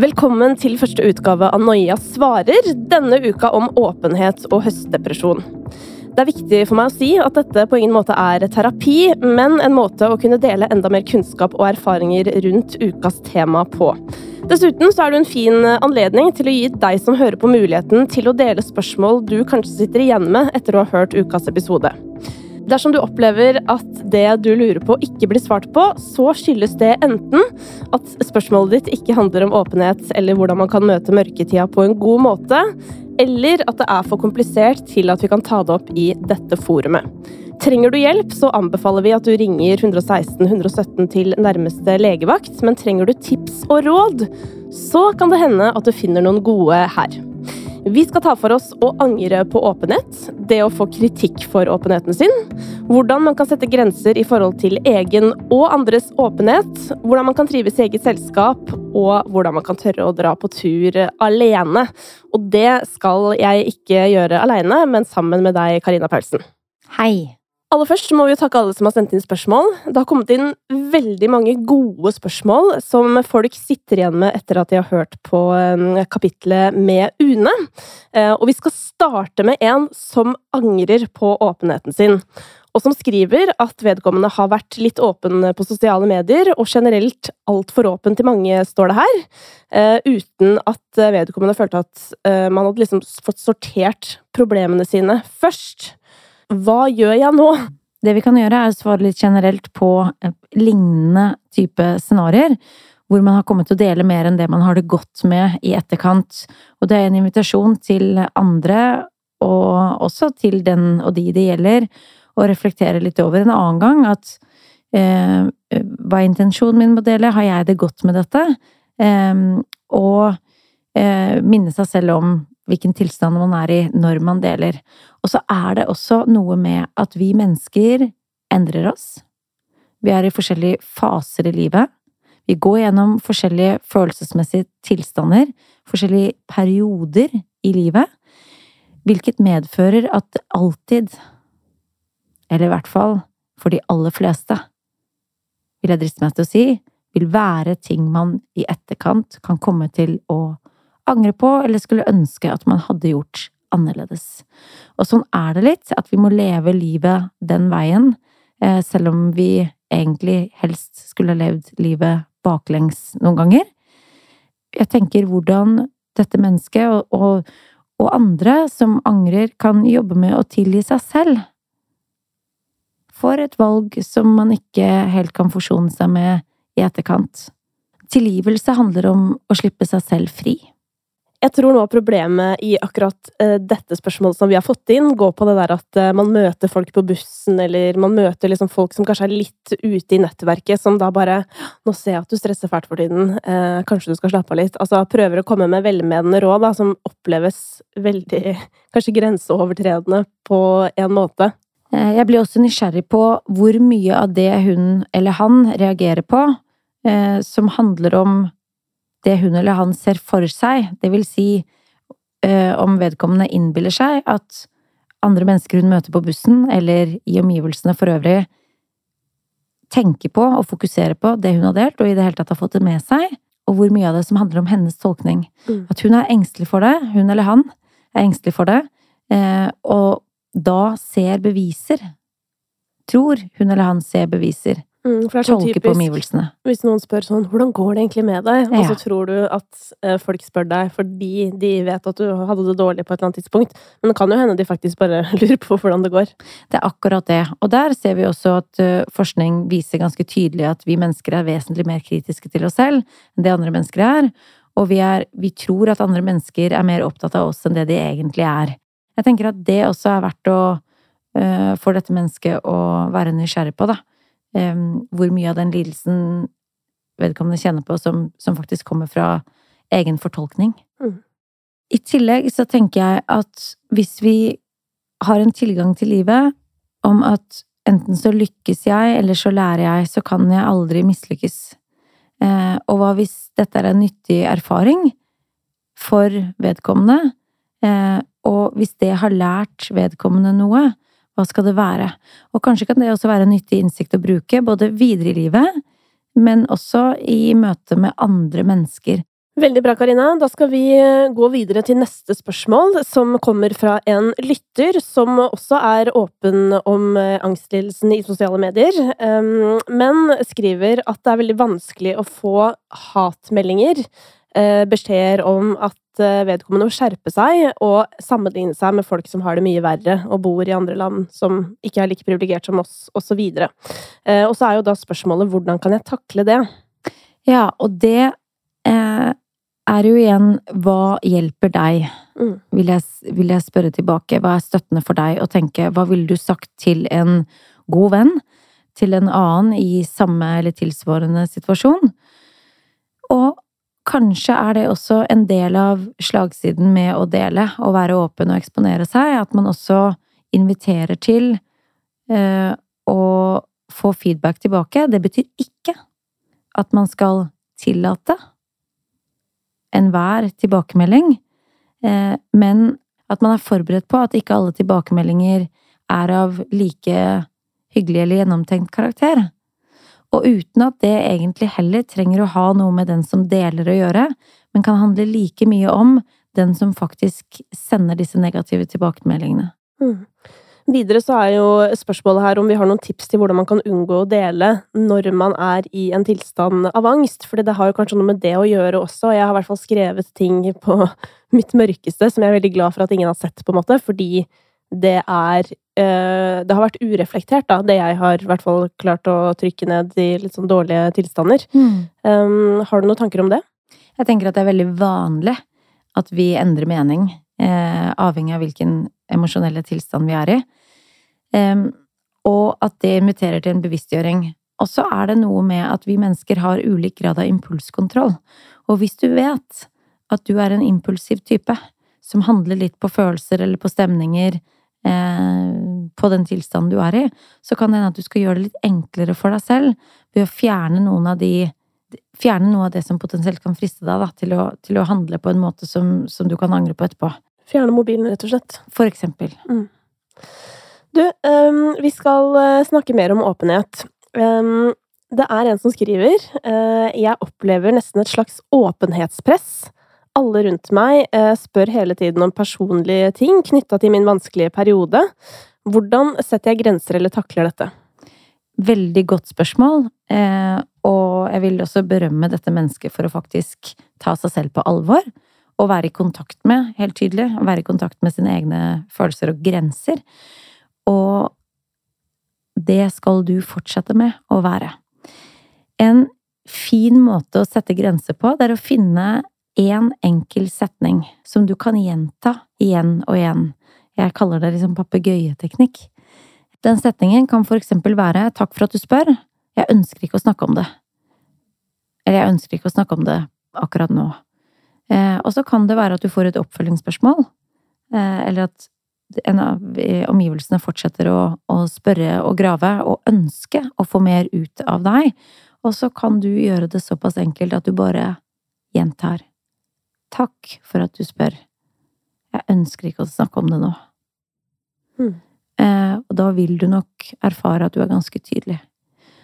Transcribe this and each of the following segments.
Velkommen til første utgave av Noia svarer, denne uka om åpenhet og høstdepresjon. Det er viktig for meg å si at dette på ingen måte er terapi, men en måte å kunne dele enda mer kunnskap og erfaringer rundt ukas tema på. Dessuten så er det en fin anledning til å gi deg som hører på muligheten til å dele spørsmål du kanskje sitter igjen med etter å ha hørt ukas episode. Dersom du opplever at det du lurer på ikke blir svart på, så skyldes det enten at spørsmålet ditt ikke handler om åpenhet eller hvordan man kan møte mørketida på en god måte, eller at det er for komplisert til at vi kan ta det opp i dette forumet. Trenger du hjelp, så anbefaler vi at du ringer 116 117 til nærmeste legevakt, men trenger du tips og råd, så kan det hende at du finner noen gode her. Vi skal ta for oss å angre på åpenhet, det å få kritikk for åpenheten sin, hvordan man kan sette grenser i forhold til egen og andres åpenhet, hvordan man kan trives i eget selskap, og hvordan man kan tørre å dra på tur alene. Og det skal jeg ikke gjøre alene, men sammen med deg, Karina Paulsen. Hei! Aller først må vi takke alle som har sendt inn spørsmål. Det har kommet inn veldig mange gode spørsmål som folk sitter igjen med etter at de har hørt på eh, kapitlet med Une. Eh, og vi skal starte med en som angrer på åpenheten sin. Og som skriver at vedkommende har vært litt åpen på sosiale medier, og generelt altfor åpen til mange, står det her. Eh, uten at vedkommende følte at man hadde liksom fått sortert problemene sine først. Hva gjør jeg nå? Det vi kan gjøre, er å svare litt generelt på eh, lignende type scenarioer. Hvor man har kommet til å dele mer enn det man har det godt med i etterkant. Og det er en invitasjon til andre, og også til den og de det gjelder, å reflektere litt over en annen gang at eh, hva er intensjonen min med å dele? Har jeg det godt med dette? Eh, og eh, minne seg selv om hvilken tilstand man er i når man deler. Og så er det også noe med at vi mennesker endrer oss. Vi er i forskjellige faser i livet. Vi går gjennom forskjellige følelsesmessige tilstander, forskjellige perioder i livet, hvilket medfører at det alltid, eller i hvert fall for de aller fleste, vil jeg driste meg til å si, vil være ting man i etterkant kan komme til å angre på eller skulle ønske at man hadde gjort annerledes. Og sånn er det litt, at vi må leve livet den veien, eh, selv om vi egentlig helst skulle ha levd livet baklengs noen ganger. Jeg tenker hvordan dette mennesket og, og, og andre som angrer, kan jobbe med å tilgi seg selv for et valg som man ikke helt kan forsone seg med i etterkant. Tilgivelse handler om å slippe seg selv fri. Jeg tror noe av problemet i akkurat uh, dette spørsmålet som vi har fått inn, går på det der at uh, man møter folk på bussen, eller man møter liksom folk som kanskje er litt ute i nettverket, som da bare 'Nå ser jeg at du stresser fælt for tiden. Uh, kanskje du skal slappe av litt?' Altså prøver å komme med velmenende råd da, som oppleves veldig kanskje grenseovertredende på en måte. Jeg blir også nysgjerrig på hvor mye av det hun eller han reagerer på, som handler om det hun eller han ser for seg, det vil si øh, om vedkommende innbiller seg at andre mennesker hun møter på bussen, eller i omgivelsene for øvrig, tenker på og fokuserer på det hun har delt, og i det hele tatt har fått det med seg, og hvor mye av det som handler om hennes tolkning. Mm. At hun er engstelig for det, hun eller han er engstelig for det, øh, og da ser beviser. Tror hun eller han ser beviser Mm, for det er sånn Tolke på omgivelsene. Hvis noen spør sånn 'Hvordan går det egentlig med deg?' Ja. og så tror du at uh, folk spør deg fordi de vet at du hadde det dårlig på et eller annet tidspunkt. Men det kan jo hende de faktisk bare lurer på hvordan det går. Det er akkurat det. Og der ser vi også at uh, forskning viser ganske tydelig at vi mennesker er vesentlig mer kritiske til oss selv enn det andre mennesker er. Og vi, er, vi tror at andre mennesker er mer opptatt av oss enn det de egentlig er. Jeg tenker at det også er verdt å uh, for dette mennesket å være nysgjerrig på, da hvor mye av den lidelsen vedkommende kjenner på, som, som faktisk kommer fra egen fortolkning. Mm. I tillegg så tenker jeg at hvis vi har en tilgang til livet om at enten så lykkes jeg, eller så lærer jeg, så kan jeg aldri mislykkes. Eh, og hva hvis dette er en nyttig erfaring for vedkommende, eh, og hvis det har lært vedkommende noe, hva skal det være? Og kanskje kan det også være en nyttig innsikt å bruke, både videre i livet, men også i møte med andre mennesker. Veldig bra, Karina. Da skal vi eh, gå videre til neste spørsmål, som kommer fra en lytter som også er åpen om eh, angstlidelsen i sosiale medier, men skriver at det er veldig vanskelig å få hatmeldinger, beskjeder om at vedkommende må skjerpe seg og sammenligne seg med folk som har det mye verre og bor i andre land som ikke er like privilegert som oss, osv. Og, og så er jo da spørsmålet hvordan kan jeg takle det? Ja, og det eh er jo igjen hva hjelper deg? Mm. Vil, jeg, vil, jeg, spørre tilbake. Hva er støttende for deg? å tenke hva ville du sagt til en god venn? Til en annen i samme eller tilsvarende situasjon? Og kanskje er det også en del av slagsiden med å dele og være åpen og eksponere seg, at man også inviterer til eh, å få feedback tilbake. Det betyr ikke at man skal tillate enhver tilbakemelding, eh, men at man er forberedt på at ikke alle tilbakemeldinger er av like hyggelig eller gjennomtenkt karakter. Og uten at det egentlig heller trenger å ha noe med den som deler å gjøre, men kan handle like mye om den som faktisk sender disse negative tilbakemeldingene. Mm. Videre så er jo spørsmålet her om vi har noen tips til hvordan man kan unngå å dele når man er i en tilstand av angst, for det har jo kanskje noe med det å gjøre også. Jeg har i hvert fall skrevet ting på mitt mørkeste som jeg er veldig glad for at ingen har sett, på en måte, fordi det er øh, Det har vært ureflektert, da, det jeg har i hvert fall klart å trykke ned i litt sånn dårlige tilstander. Mm. Um, har du noen tanker om det? Jeg tenker at det er veldig vanlig at vi endrer mening, eh, avhengig av hvilken emosjonelle tilstand vi er i. Um, og at det inviterer til en bevisstgjøring. Og så er det noe med at vi mennesker har ulik grad av impulskontroll. Og hvis du vet at du er en impulsiv type, som handler litt på følelser eller på stemninger eh, på den tilstanden du er i, så kan det hende at du skal gjøre det litt enklere for deg selv ved å fjerne noen av de Fjerne noe av det som potensielt kan friste deg da, til, å, til å handle på en måte som, som du kan angre på etterpå. Fjerne mobilen, rett og slett. For eksempel. Mm. Du, um, vi skal uh, snakke mer om åpenhet. Um, det er en som skriver uh, Jeg opplever nesten et slags åpenhetspress. Alle rundt meg uh, spør hele tiden om personlige ting knytta til min vanskelige periode. Hvordan setter jeg grenser eller takler dette? Veldig godt spørsmål, og jeg vil også berømme dette mennesket for å faktisk ta seg selv på alvor Og være i kontakt med, helt tydelig. Være i kontakt med sine egne følelser og grenser. Og det skal du fortsette med å være. En fin måte å sette grenser på, det er å finne én en enkel setning som du kan gjenta igjen og igjen. Jeg kaller det liksom papegøyeteknikk. Den setningen kan for eksempel være takk for at du spør, jeg ønsker ikke å snakke om det. Eller jeg ønsker ikke å snakke om det akkurat nå. Eh, og så kan det være at du får et oppfølgingsspørsmål, eh, eller at en av omgivelsene fortsetter å, å, spørre og grave og ønske å få mer ut av deg. Og så kan du gjøre det såpass enkelt at du bare gjentar. Takk for at du spør. Jeg ønsker ikke å snakke om det nå. Mm. Eh, og da vil du nok erfare at du er ganske tydelig.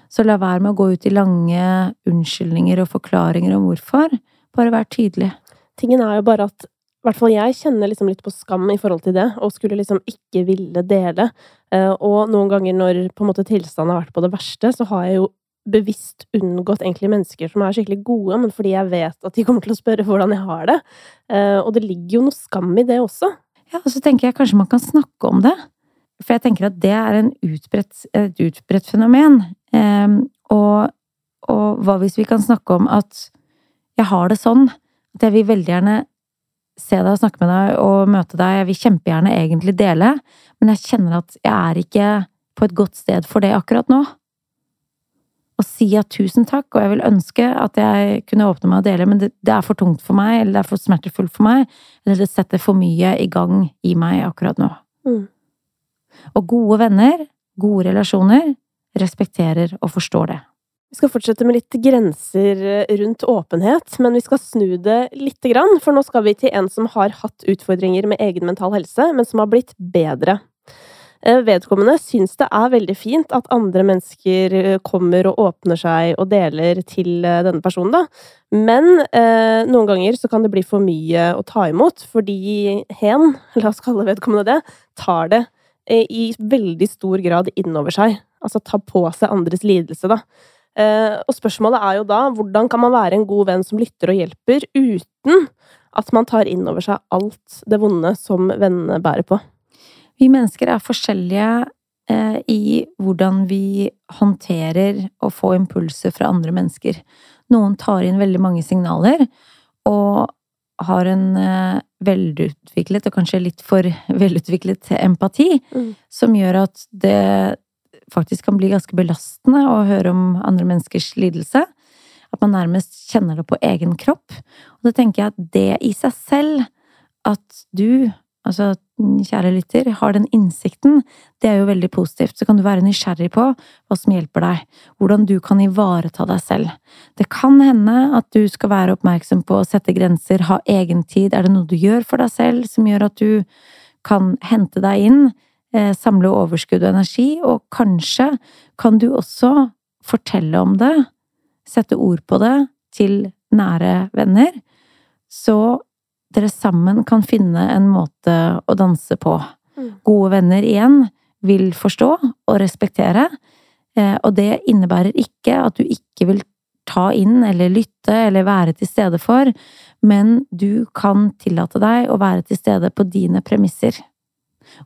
Så la være med å gå ut i lange unnskyldninger og forklaringer om hvorfor. Bare vær tydelig. Tingen er jo bare at i hvert fall jeg kjenner liksom litt på skam i forhold til det, og skulle liksom ikke ville dele. Eh, og noen ganger når på en måte tilstanden har vært på det verste, så har jeg jo bevisst unngått egentlig mennesker som er skikkelig gode, men fordi jeg vet at de kommer til å spørre hvordan jeg har det. Eh, og det ligger jo noe skam i det også. Ja, og så tenker jeg kanskje man kan snakke om det. For jeg tenker at det er utbredt, et utbredt fenomen. Eh, og, og hva hvis vi kan snakke om at jeg har det sånn at jeg vil veldig gjerne se deg og snakke med deg og møte deg. Jeg vil kjempegjerne egentlig dele, men jeg kjenner at jeg er ikke på et godt sted for det akkurat nå. Og si at tusen takk, og jeg vil ønske at jeg kunne åpne meg og dele, men det, det er for tungt for meg, eller det er for smertefullt for meg, eller det setter for mye i gang i meg akkurat nå. Mm. Og gode venner, gode relasjoner, respekterer og forstår det. Vi skal fortsette med litt grenser eh, rundt åpenhet, men vi skal snu det lite grann, for nå skal vi til en som har hatt utfordringer med egen mental helse, men som har blitt bedre. Eh, vedkommende syns det er veldig fint at andre mennesker eh, kommer og åpner seg og deler til eh, denne personen, da. Men eh, noen ganger så kan det bli for mye å ta imot, fordi hen, la oss kalle vedkommende det, tar det eh, i veldig stor grad innover seg. Altså tar på seg andres lidelse, da. Eh, og spørsmålet er jo da hvordan kan man være en god venn som lytter og hjelper, uten at man tar inn over seg alt det vonde som vennene bærer på? Vi mennesker er forskjellige eh, i hvordan vi håndterer å få impulser fra andre mennesker. Noen tar inn veldig mange signaler og har en eh, velutviklet, og kanskje litt for velutviklet empati, mm. som gjør at det faktisk kan bli ganske belastende å høre om andre menneskers lidelse. At man nærmest kjenner det på egen kropp. Og da tenker jeg at det i seg selv, at du altså kjære lytter, har den innsikten, det er jo veldig positivt. Så kan du være nysgjerrig på hva som hjelper deg, hvordan du kan ivareta deg selv. Det kan hende at du skal være oppmerksom på å sette grenser, ha egen tid. Er det noe du gjør for deg selv som gjør at du kan hente deg inn, eh, samle overskudd og energi, og kanskje kan du også fortelle om det, sette ord på det til nære venner, så dere sammen kan finne en måte å danse på. Mm. Gode venner igjen vil forstå og respektere, eh, og det innebærer ikke at du ikke vil ta inn eller lytte eller være til stede for, men du kan tillate deg å være til stede på dine premisser.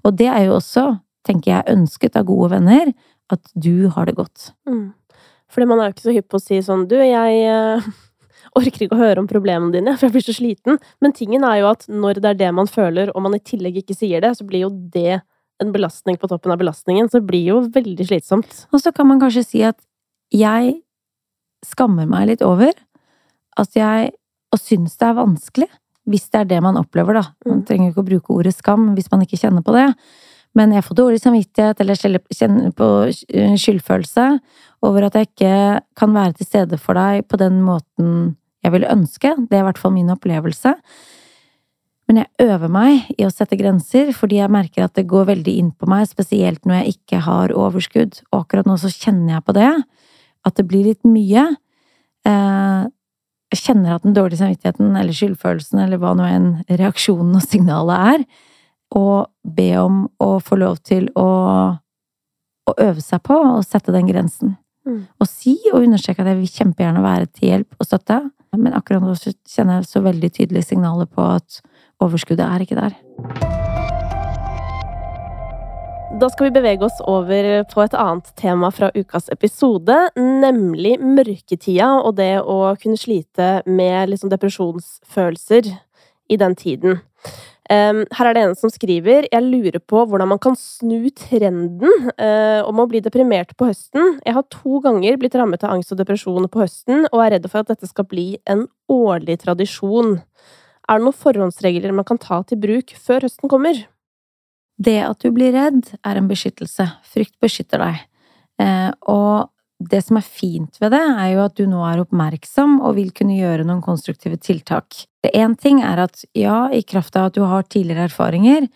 Og det er jo også, tenker jeg, ønsket av gode venner, at du har det godt. Mm. Fordi man er jo ikke så hypp på å si sånn du, jeg eh, orker ikke å høre om problemene dine, for jeg blir så sliten. Men tingen er jo at når det er det man føler, og man i tillegg ikke sier det, så blir jo det en belastning på toppen av belastningen. Så det blir jo veldig slitsomt. Og så kan man kanskje si at jeg skammer meg litt over at jeg Og syns det er vanskelig. Hvis det er det man opplever, da. Man mm. trenger ikke å bruke ordet skam hvis man ikke kjenner på det. Men jeg får dårlig samvittighet eller kjenner på skyldfølelse over at jeg ikke kan være til stede for deg på den måten jeg ville ønske. Det er i hvert fall min opplevelse. Men jeg øver meg i å sette grenser, fordi jeg merker at det går veldig inn på meg, spesielt når jeg ikke har overskudd. Og akkurat nå så kjenner jeg på det, at det blir litt mye. Eh, jeg kjenner at den dårlige samvittigheten, eller skyldfølelsen, eller hva nå enn reaksjonen og signalet er, og be om å få lov til å, å øve seg på å sette den grensen. Mm. Og si og understreke at jeg vil kjempegjerne være til hjelp og støtte, men akkurat nå kjenner jeg så veldig tydelige signaler på at overskuddet er ikke der. Da skal vi bevege oss over på et annet tema fra ukas episode, nemlig mørketida og det å kunne slite med liksom depresjonsfølelser i den tiden. Um, her er det en som skriver Jeg lurer på hvordan man kan snu trenden uh, om å bli deprimert på høsten. Jeg har to ganger blitt rammet av angst og depresjon på høsten, og er redd for at dette skal bli en årlig tradisjon. Er det noen forhåndsregler man kan ta til bruk før høsten kommer? Det at du blir redd, er en beskyttelse. Frykt beskytter deg. Uh, og det som er fint ved det, er jo at du nå er oppmerksom og vil kunne gjøre noen konstruktive tiltak. Én ting er at ja, i kraft av at du har tidligere erfaringer,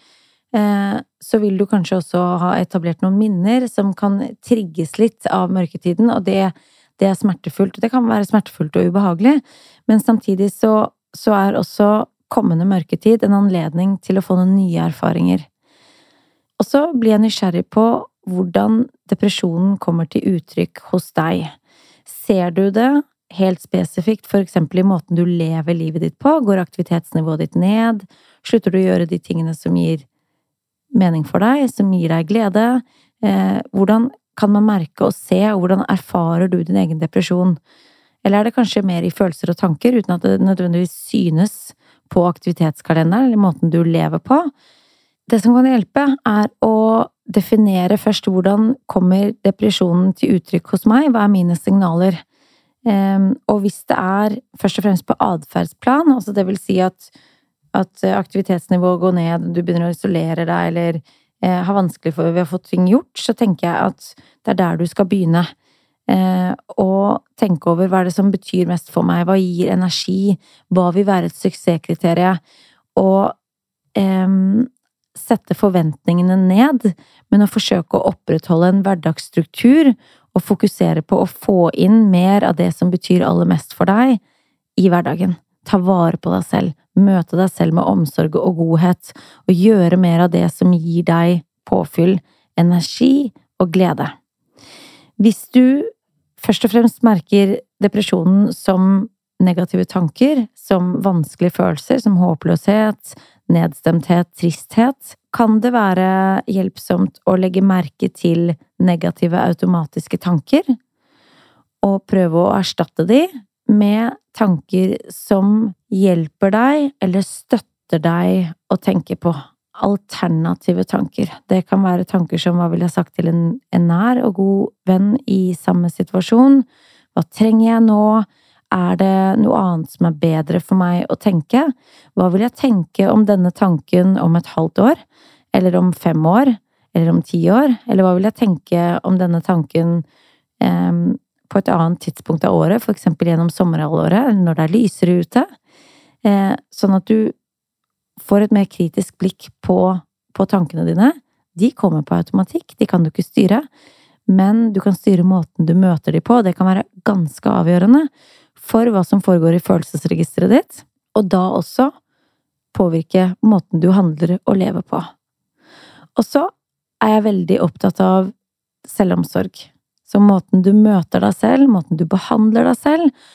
eh, så vil du kanskje også ha etablert noen minner som kan trigges litt av mørketiden, og det, det er smertefullt. Det kan være smertefullt og ubehagelig, men samtidig så, så er også kommende mørketid en anledning til å få noen nye erfaringer. Og så blir jeg nysgjerrig på hvordan depresjonen kommer til uttrykk hos deg. Ser du det helt spesifikt, for eksempel i måten du lever livet ditt på? Går aktivitetsnivået ditt ned? Slutter du å gjøre de tingene som gir mening for deg, som gir deg glede? Eh, hvordan kan man merke og se, og hvordan erfarer du din egen depresjon? Eller er det kanskje mer i følelser og tanker, uten at det nødvendigvis synes på aktivitetskalenderen eller måten du lever på? Det som kan hjelpe, er å definere først hvordan kommer depresjonen til uttrykk hos meg, hva er mine signaler? Um, og hvis det er først og fremst på atferdsplan, altså det vil si at, at aktivitetsnivået går ned, du begynner å isolere deg eller eh, har vanskelig for å få ting gjort, så tenker jeg at det er der du skal begynne. Eh, og tenke over hva er det som betyr mest for meg, hva gir energi, hva vil være et suksesskriterium? Og eh, sette forventningene ned, men å forsøke å opprettholde en hverdagsstruktur og fokusere på å få inn mer av det som betyr aller mest for deg i hverdagen. Ta vare på deg selv, møte deg selv med omsorg og godhet, og gjøre mer av det som gir deg påfyll, energi og glede. Hvis du først og fremst merker depresjonen som negative tanker, som vanskelige følelser, som håpløshet, nedstemthet, tristhet, kan det være hjelpsomt å legge merke til negative automatiske tanker, og prøve å erstatte de med tanker som hjelper deg eller støtter deg å tenke på. Alternative tanker. Det kan være tanker som hva ville jeg sagt til en, en nær og god venn i samme situasjon? Hva trenger jeg nå? Er det noe annet som er bedre for meg å tenke? Hva vil jeg tenke om denne tanken om et halvt år? Eller om fem år? Eller om ti år? Eller hva vil jeg tenke om denne tanken eh, på et annet tidspunkt av året, eksempel gjennom sommerhalvåret, eller når det er lysere ute? Eh, sånn at du får et mer kritisk blikk på, på tankene dine. De kommer på automatikk, de kan du ikke styre men du kan styre måten du møter dem på. Det kan være ganske avgjørende for hva som foregår i følelsesregisteret ditt, og da også påvirke måten du handler og lever på. Og så er jeg veldig opptatt av selvomsorg. Så måten du møter deg selv, måten du behandler deg selv,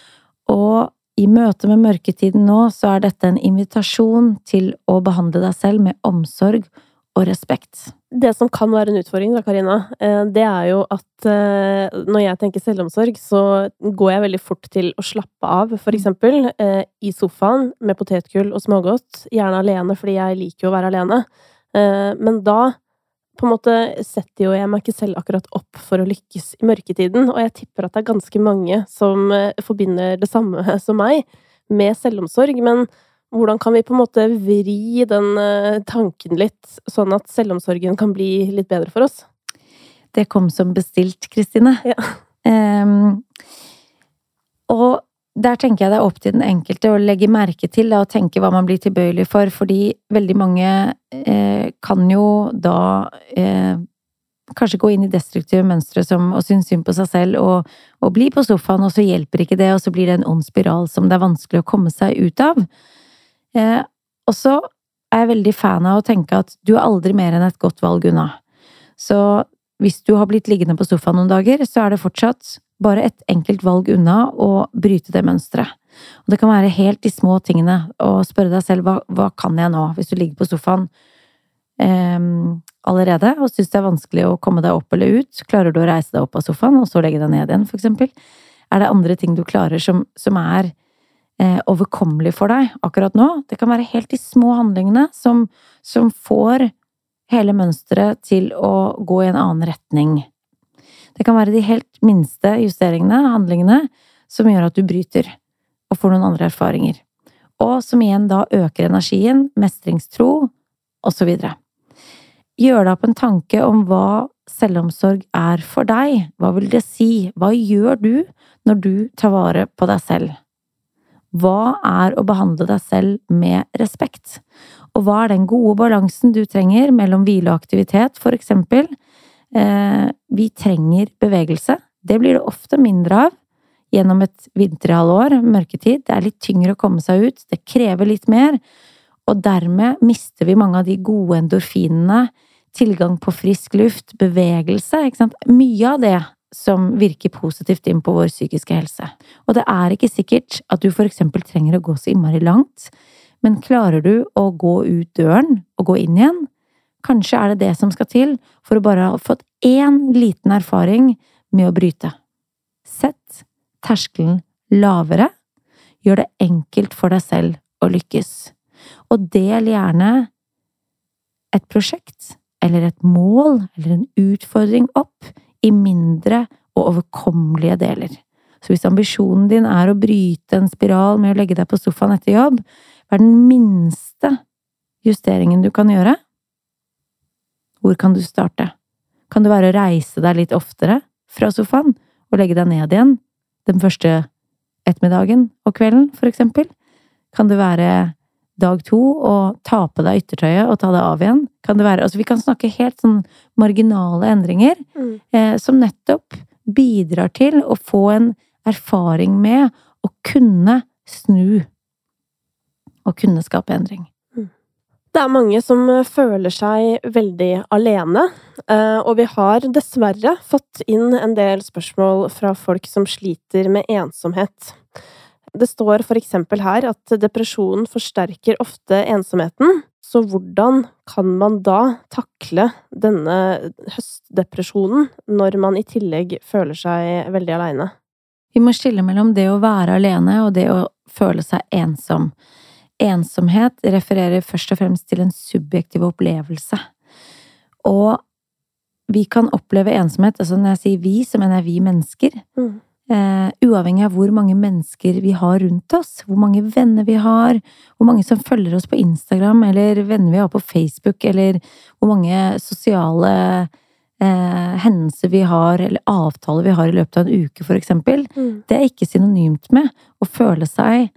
og i møte med mørketiden nå, så er dette en invitasjon til å behandle deg selv med omsorg og respekt. Det som kan være en utfordring, da, Karina, eh, det er jo at eh, når jeg tenker selvomsorg, så går jeg veldig fort til å slappe av, for mm. eksempel eh, i sofaen med potetgull og smågodt, gjerne alene fordi jeg liker jo å være alene. Men da på en måte setter jo jeg meg ikke selv akkurat opp for å lykkes i mørketiden, og jeg tipper at det er ganske mange som forbinder det samme som meg med selvomsorg, men hvordan kan vi på en måte vri den eh, tanken litt, sånn at selvomsorgen kan bli litt bedre for oss? Det kom som bestilt, Kristine. Ja. Um, og der tenker jeg det er opp til den enkelte å legge merke til og tenke hva man blir tilbøyelig for, fordi veldig mange eh, kan jo da eh, kanskje gå inn i destruktive mønstre som å synes synd på seg selv og, og bli på sofaen, og så hjelper ikke det, og så blir det en ond spiral som det er vanskelig å komme seg ut av. Eh, og så er jeg veldig fan av å tenke at du er aldri mer enn et godt valg unna. Så hvis du har blitt liggende på sofaen noen dager, så er det fortsatt bare et enkelt valg unna å bryte det mønsteret. Og det kan være helt de små tingene, å spørre deg selv hva, hva kan jeg nå, hvis du ligger på sofaen eh, allerede og syns det er vanskelig å komme deg opp eller ut. Klarer du å reise deg opp av sofaen og så legge deg ned igjen, for eksempel? Er det andre ting du klarer som, som er overkommelig for deg akkurat nå. Det kan være helt de små handlingene som, som får hele mønsteret til å gå i en annen retning. Det kan være de helt minste justeringene, handlingene, som gjør at du bryter og får noen andre erfaringer. Og som igjen da øker energien, mestringstro, osv. Gjør deg opp en tanke om hva selvomsorg er for deg. Hva vil det si? Hva gjør du når du tar vare på deg selv? Hva er å behandle deg selv med respekt? Og hva er den gode balansen du trenger mellom hvile og aktivitet, for eksempel? Eh, vi trenger bevegelse. Det blir det ofte mindre av gjennom et vinterhalvår, mørketid. Det er litt tyngre å komme seg ut, det krever litt mer, og dermed mister vi mange av de gode endorfinene, tilgang på frisk luft, bevegelse. Mye av det som virker positivt inn på vår psykiske helse. Og det er ikke sikkert at du for eksempel trenger å gå så innmari langt, men klarer du å gå ut døren og gå inn igjen? Kanskje er det det som skal til for å bare ha fått én liten erfaring med å bryte. Sett terskelen lavere, gjør det enkelt for deg selv å lykkes. Og del gjerne et prosjekt eller et mål eller en utfordring opp i mindre og overkommelige deler. Så hvis ambisjonen din er å bryte en spiral med å legge deg på sofaen etter jobb, hva er den minste justeringen du kan gjøre? Hvor kan du starte? Kan det være å reise deg litt oftere fra sofaen og legge deg ned igjen den første ettermiddagen og kvelden, for eksempel? Kan det være dag to og ta på deg yttertøyet og ta det av igjen. Kan det være. Altså, vi kan snakke helt sånn marginale endringer Mm. eh, som nettopp bidrar til å få en erfaring med å kunne snu. Og kunne skape endring. Det er mange som eh, føler seg veldig alene, eh, og vi har dessverre fått inn en del spørsmål fra folk som sliter med ensomhet. Det står for eksempel her at depresjonen forsterker ofte ensomheten, så hvordan kan man da takle denne høstdepresjonen når man i tillegg føler seg veldig aleine? Vi må skille mellom det å være alene og det å føle seg ensom. Ensomhet refererer først og fremst til en subjektiv opplevelse. Og vi kan oppleve ensomhet, altså når jeg sier vi, så mener jeg vi mennesker. Mm. Eh, uavhengig av hvor mange mennesker vi har rundt oss, hvor mange venner vi har, hvor mange som følger oss på Instagram, eller venner vi har på Facebook, eller hvor mange sosiale eh, hendelser vi har, eller avtaler vi har i løpet av en uke, for eksempel. Mm. Det er ikke synonymt med å føle seg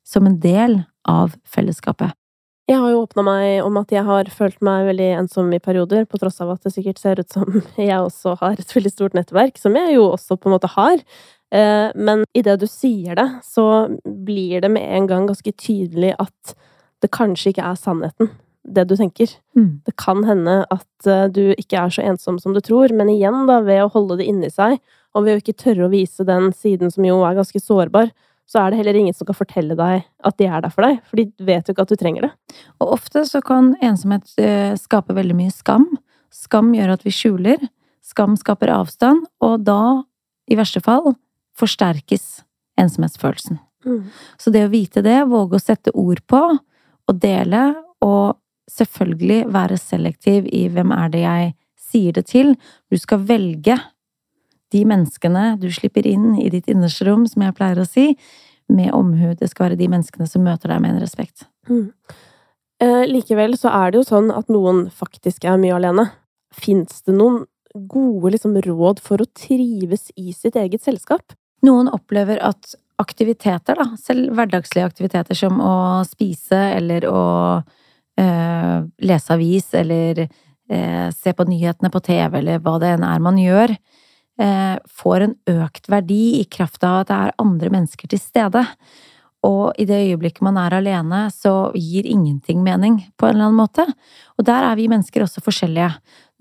som en del av fellesskapet. Jeg har jo åpna meg om at jeg har følt meg veldig ensom i perioder, på tross av at det sikkert ser ut som jeg også har et veldig stort nettverk, som jeg jo også på en måte har. Eh, Men idet du sier det, så blir det med en gang ganske tydelig at det kanskje ikke er sannheten, det du tenker. Mm. Det kan hende at eh, du ikke er så ensom som du tror, men igjen, da, ved å holde det inni seg, og ved å ikke tørre å vise den siden som jo er ganske sårbar, så er det heller ingen som kan fortelle deg at de er der for deg, for de vet jo ikke at du trenger det. Og ofte så kan ensomhet eh, skape veldig mye skam. Skam gjør at vi skjuler. Skam skaper avstand, og da, i verste fall, forsterkes ensomhetsfølelsen. Så det å vite det, våge å sette ord på, og dele, og selvfølgelig være selektiv i hvem er det jeg sier det til. Du skal velge de menneskene du slipper inn i ditt innerste rom, som jeg pleier å si, med omhu. Det skal være de menneskene som møter deg med en respekt. Mm. Eh, likevel så er det jo sånn at noen faktisk er mye alene. Fins det noen gode liksom, råd for å trives i sitt eget selskap? Noen opplever at aktiviteter, da, selv hverdagslige aktiviteter som å spise eller å eh, lese avis eller eh, se på nyhetene på TV eller hva det enn er man gjør, får en økt verdi i kraft av at det er andre mennesker til stede. Og i det øyeblikket man er alene, så gir ingenting mening, på en eller annen måte. Og der er vi mennesker også forskjellige.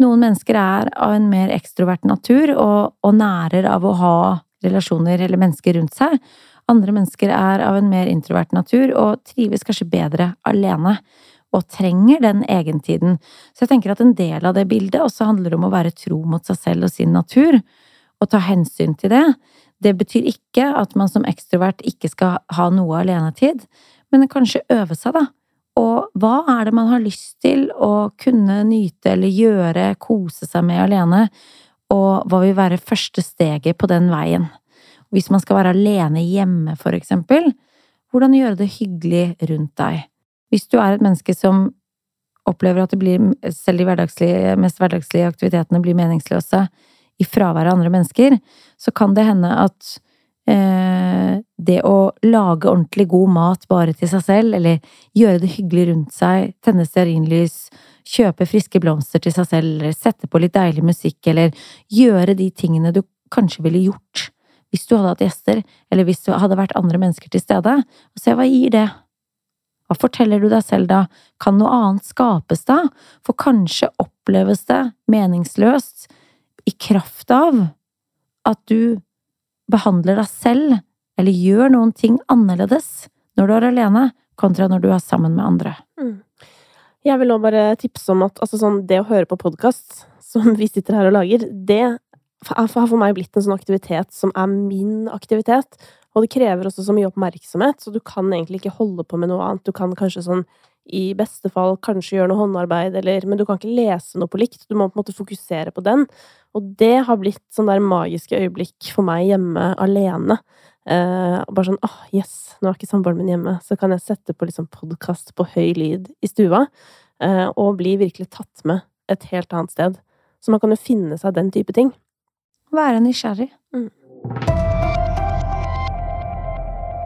Noen mennesker er av en mer ekstrovert natur og, og nærer av å ha relasjoner eller mennesker rundt seg. Andre mennesker er av en mer introvert natur og trives kanskje bedre alene. Og trenger den egentiden. Så jeg tenker at en del av det bildet også handler om å være tro mot seg selv og sin natur. Og ta hensyn til det. Det betyr ikke at man som ekstrovert ikke skal ha noe alenetid, men kanskje øve seg, da. Og hva er det man har lyst til å kunne nyte eller gjøre, kose seg med alene, og hva vil være første steget på den veien? Hvis man skal være alene hjemme, for eksempel, hvordan gjøre det hyggelig rundt deg? Hvis du er et menneske som opplever at det blir, selv de hverdagslige, mest hverdagslige aktivitetene blir meningsløse, i fravær av andre mennesker, så kan det hende at eh, det å lage ordentlig god mat bare til seg selv, eller gjøre det hyggelig rundt seg, tenne stearinlys, kjøpe friske blomster til seg selv, eller sette på litt deilig musikk, eller gjøre de tingene du kanskje ville gjort hvis du hadde hatt gjester, eller hvis det hadde vært andre mennesker til stede, og se hva gir det? Hva forteller du deg selv da? Kan noe annet skapes da? For kanskje oppleves det meningsløst i kraft av at du behandler deg selv, eller gjør noen ting annerledes når du er alene, kontra når du er sammen med andre. Mm. Jeg vil òg bare tipse om at altså sånn, det å høre på podkast, som vi sitter her og lager, det har for meg blitt en sånn aktivitet som er min aktivitet. Og det krever også så mye oppmerksomhet, så du kan egentlig ikke holde på med noe annet. Du kan kanskje sånn i beste fall kanskje gjøre noe håndarbeid, eller Men du kan ikke lese noe på likt. Du må på en måte fokusere på den. Og det har blitt sånn der magiske øyeblikk for meg hjemme alene. Eh, bare sånn åh, yes, nå er ikke samboeren min hjemme, så kan jeg sette på liksom podkast på høy lyd i stua, eh, og bli virkelig tatt med et helt annet sted. Så man kan jo finne seg den type ting. Være nysgjerrig.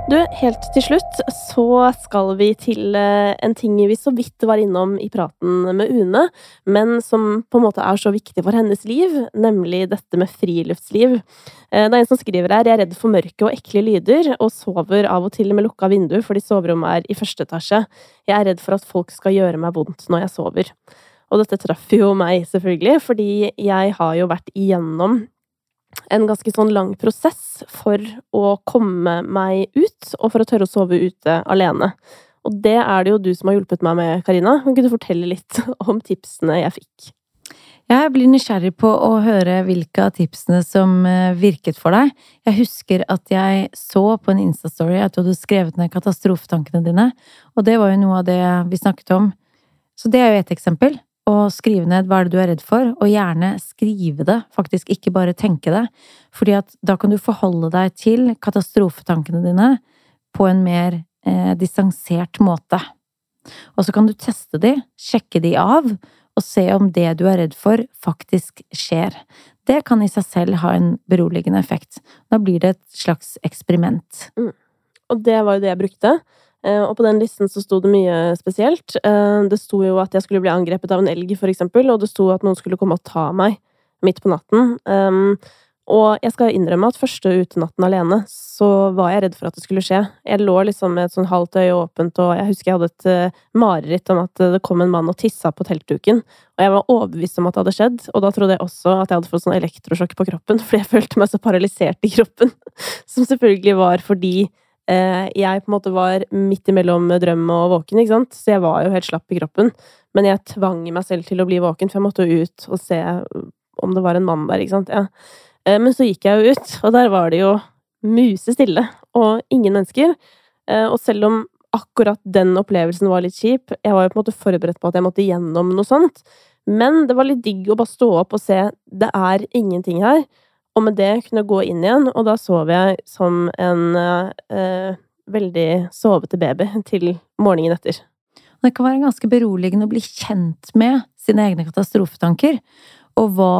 Du, helt til slutt så skal vi til eh, en ting vi så vidt var innom i praten med Une, men som på en måte er så viktig for hennes liv, nemlig dette med friluftsliv. Eh, det er en som skriver her jeg er redd for mørke og ekle lyder, og sover av og til med lukka vindu fordi soverommet er i første etasje. Jeg er redd for at folk skal gjøre meg vondt når jeg sover. Og dette traff jo meg, selvfølgelig, fordi jeg har jo vært igjennom en ganske sånn lang prosess for å komme meg ut, og for å tørre å sove ute alene. Og det er det jo du som har hjulpet meg med, Karina. Kan du fortelle litt om tipsene jeg fikk? Jeg blir nysgjerrig på å høre hvilke av tipsene som eh, virket for deg. Jeg husker at jeg så på en Insta-story at du hadde skrevet ned katastrofetankene dine, og det var jo noe av det vi snakket om. Så det er jo et eksempel og skrive ned hva er det du er redd for, og gjerne skrive det, faktisk ikke bare tenke det, fordi at da kan du forholde deg til katastrofetankene dine på en mer eh, distansert måte. Og så kan du teste de, sjekke de av, og se om det du er redd for, faktisk skjer. Det kan i seg selv ha en beroligende effekt. Da blir det et slags eksperiment. Mm. Og det var jo det jeg brukte. Eh, og på den listen så sto det mye spesielt. Eh, det sto jo at jeg skulle bli angrepet av en elg, for eksempel, og det sto at noen skulle komme og ta meg midt på natten. Um, og jeg skal innrømme at første utenatten alene, så var jeg redd for at det skulle skje. Jeg lå liksom med et sånn halvt øye åpent, og jeg husker jeg hadde et mareritt om at det kom en mann og tissa på teltduken. Og jeg var overbevist om at det hadde skjedd, og da trodde jeg også at jeg hadde fått sånn elektrosjokk på kroppen, fordi jeg følte meg så paralysert i kroppen. Som selvfølgelig var fordi Eh, jeg på en måte var midt imellom drøm og våken, ikke sant, så jeg var jo helt slapp i kroppen. Men jeg tvang meg selv til å bli våken, for jeg måtte jo ut og se om det var en mann der, ikke sant. Ja. Eh, men så gikk jeg jo ut, og der var det jo musestille og ingen mennesker. Eh, og selv om akkurat den opplevelsen var litt kjip, jeg var jo på en måte forberedt på at jeg måtte gjennom noe sånt, men det var litt digg å bare stå opp og se det er ingenting her. Og med det kunne jeg gå inn igjen, og da sov jeg som en eh, veldig sovete baby til morgenen etter. Det kan være ganske beroligende å bli kjent med sine egne katastrofetanker, og hva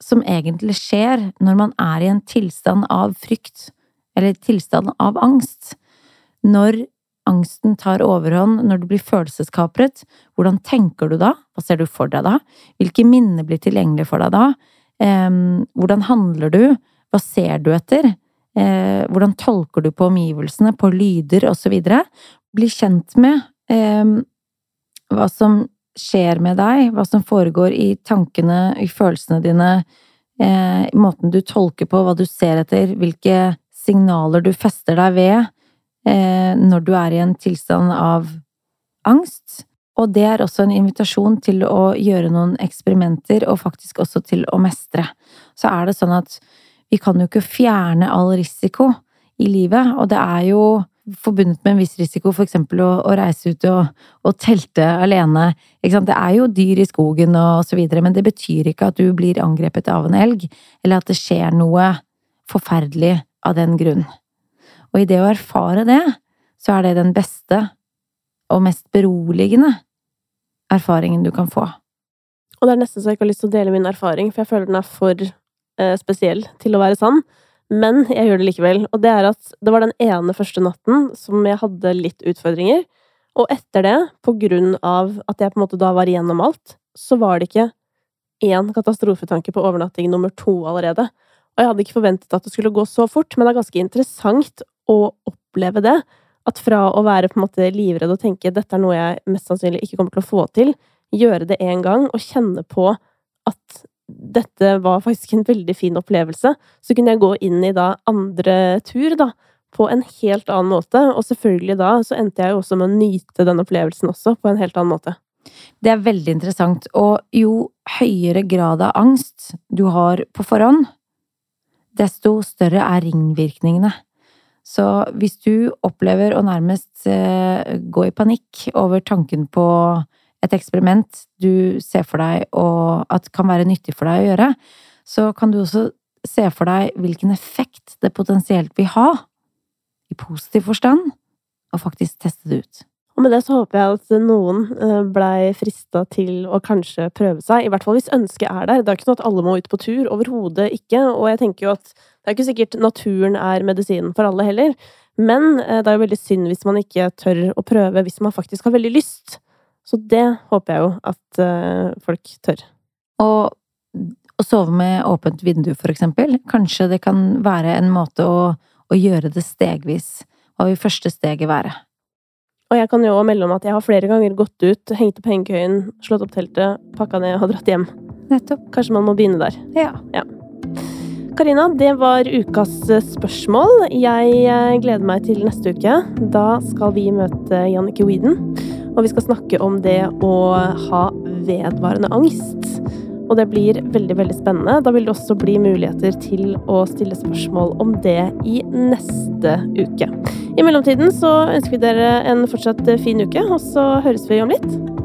som egentlig skjer når man er i en tilstand av frykt, eller tilstand av angst. Når angsten tar overhånd, når du blir følelseskapret, hvordan tenker du da? Hva ser du for deg da? Hvilke minner blir tilgjengelige for deg da? Hvordan handler du? Hva ser du etter? Eh, hvordan tolker du på omgivelsene, på lyder osv.? Bli kjent med hva som skjer med deg, hva som foregår i tankene, i følelsene dine, eh, i måten du tolker på, hva du ser etter, hvilke signaler du fester deg ved eh, når du er i en tilstand av angst. Og det er også en invitasjon til å gjøre noen eksperimenter, og faktisk også til å mestre. Så er det sånn at vi kan jo ikke fjerne all risiko i livet, og det er jo forbundet med en viss risiko, eksempel å, å reise ut og, og, telte alene. Det er jo dyr i skogen og så videre, men det betyr ikke at du blir angrepet av en elg, eller at det skjer noe forferdelig av den grunn. Og i det å erfare det, så er det den beste og mest beroligende erfaringen du kan få. Og det er nesten så jeg ikke har lyst til å dele min erfaring, for jeg føler den er for eh, spesiell til å være sann. Men jeg gjør det likevel. Og det er at det var den ene første natten som jeg hadde litt utfordringer. Og etter det, på grunn av at jeg på en måte da var igjennom alt, så var det ikke én katastrofetanke på overnatting nummer to allerede. Og jeg hadde ikke forventet at det skulle gå så fort, men det er ganske interessant å oppleve det. At fra å være på en måte livredd og tenke dette er noe jeg mest sannsynlig ikke kommer til å få til, gjøre det én gang og kjenne på at dette var faktisk en veldig fin opplevelse, så kunne jeg gå inn i da andre tur, da, på en helt annen måte. Og selvfølgelig da så endte jeg jo også med å nyte den opplevelsen også, på en helt annen måte. Det er veldig interessant, og jo høyere grad av angst du har på forhånd, desto større er ringvirkningene. Så hvis du opplever å nærmest eh, gå i panikk over tanken på et eksperiment du ser for deg og at kan være nyttig for deg å gjøre, så kan du også se for deg hvilken effekt det potensielt vil ha, i positiv forstand, og faktisk teste det ut. Og med det så håper jeg at noen eh, blei frista til å kanskje prøve seg, i hvert fall hvis ønsket er der. Det er ikke sånn at alle må ut på tur, overhodet ikke, og jeg tenker jo at det er ikke sikkert naturen er medisinen for alle heller, Men eh, det er jo veldig synd hvis man ikke tør å prøve hvis man faktisk har veldig lyst. Så det håper jeg jo at eh, folk tør. Og å sove med åpent vindu, for eksempel. Kanskje det kan være en måte å, å gjøre det stegvis. Hva vil første steget være? Og jeg kan jo også melde om at jeg har flere ganger gått ut, hengt opp hengekøyen, slått opp teltet, pakka ned og dratt hjem. Nettopp. Kanskje man må begynne der. Ja. Karina, det var ukas eh, spørsmål. Jeg eh, gleder meg til neste uke. Da skal vi møte Jannicke Weeden. Og vi skal snakke om det å ha vedvarende angst. Og det blir veldig veldig spennende. Da vil det også bli muligheter til å stille spørsmål om det i neste uke. I mellomtiden så ønsker vi dere en fortsatt fin uke, og så høres vi om litt.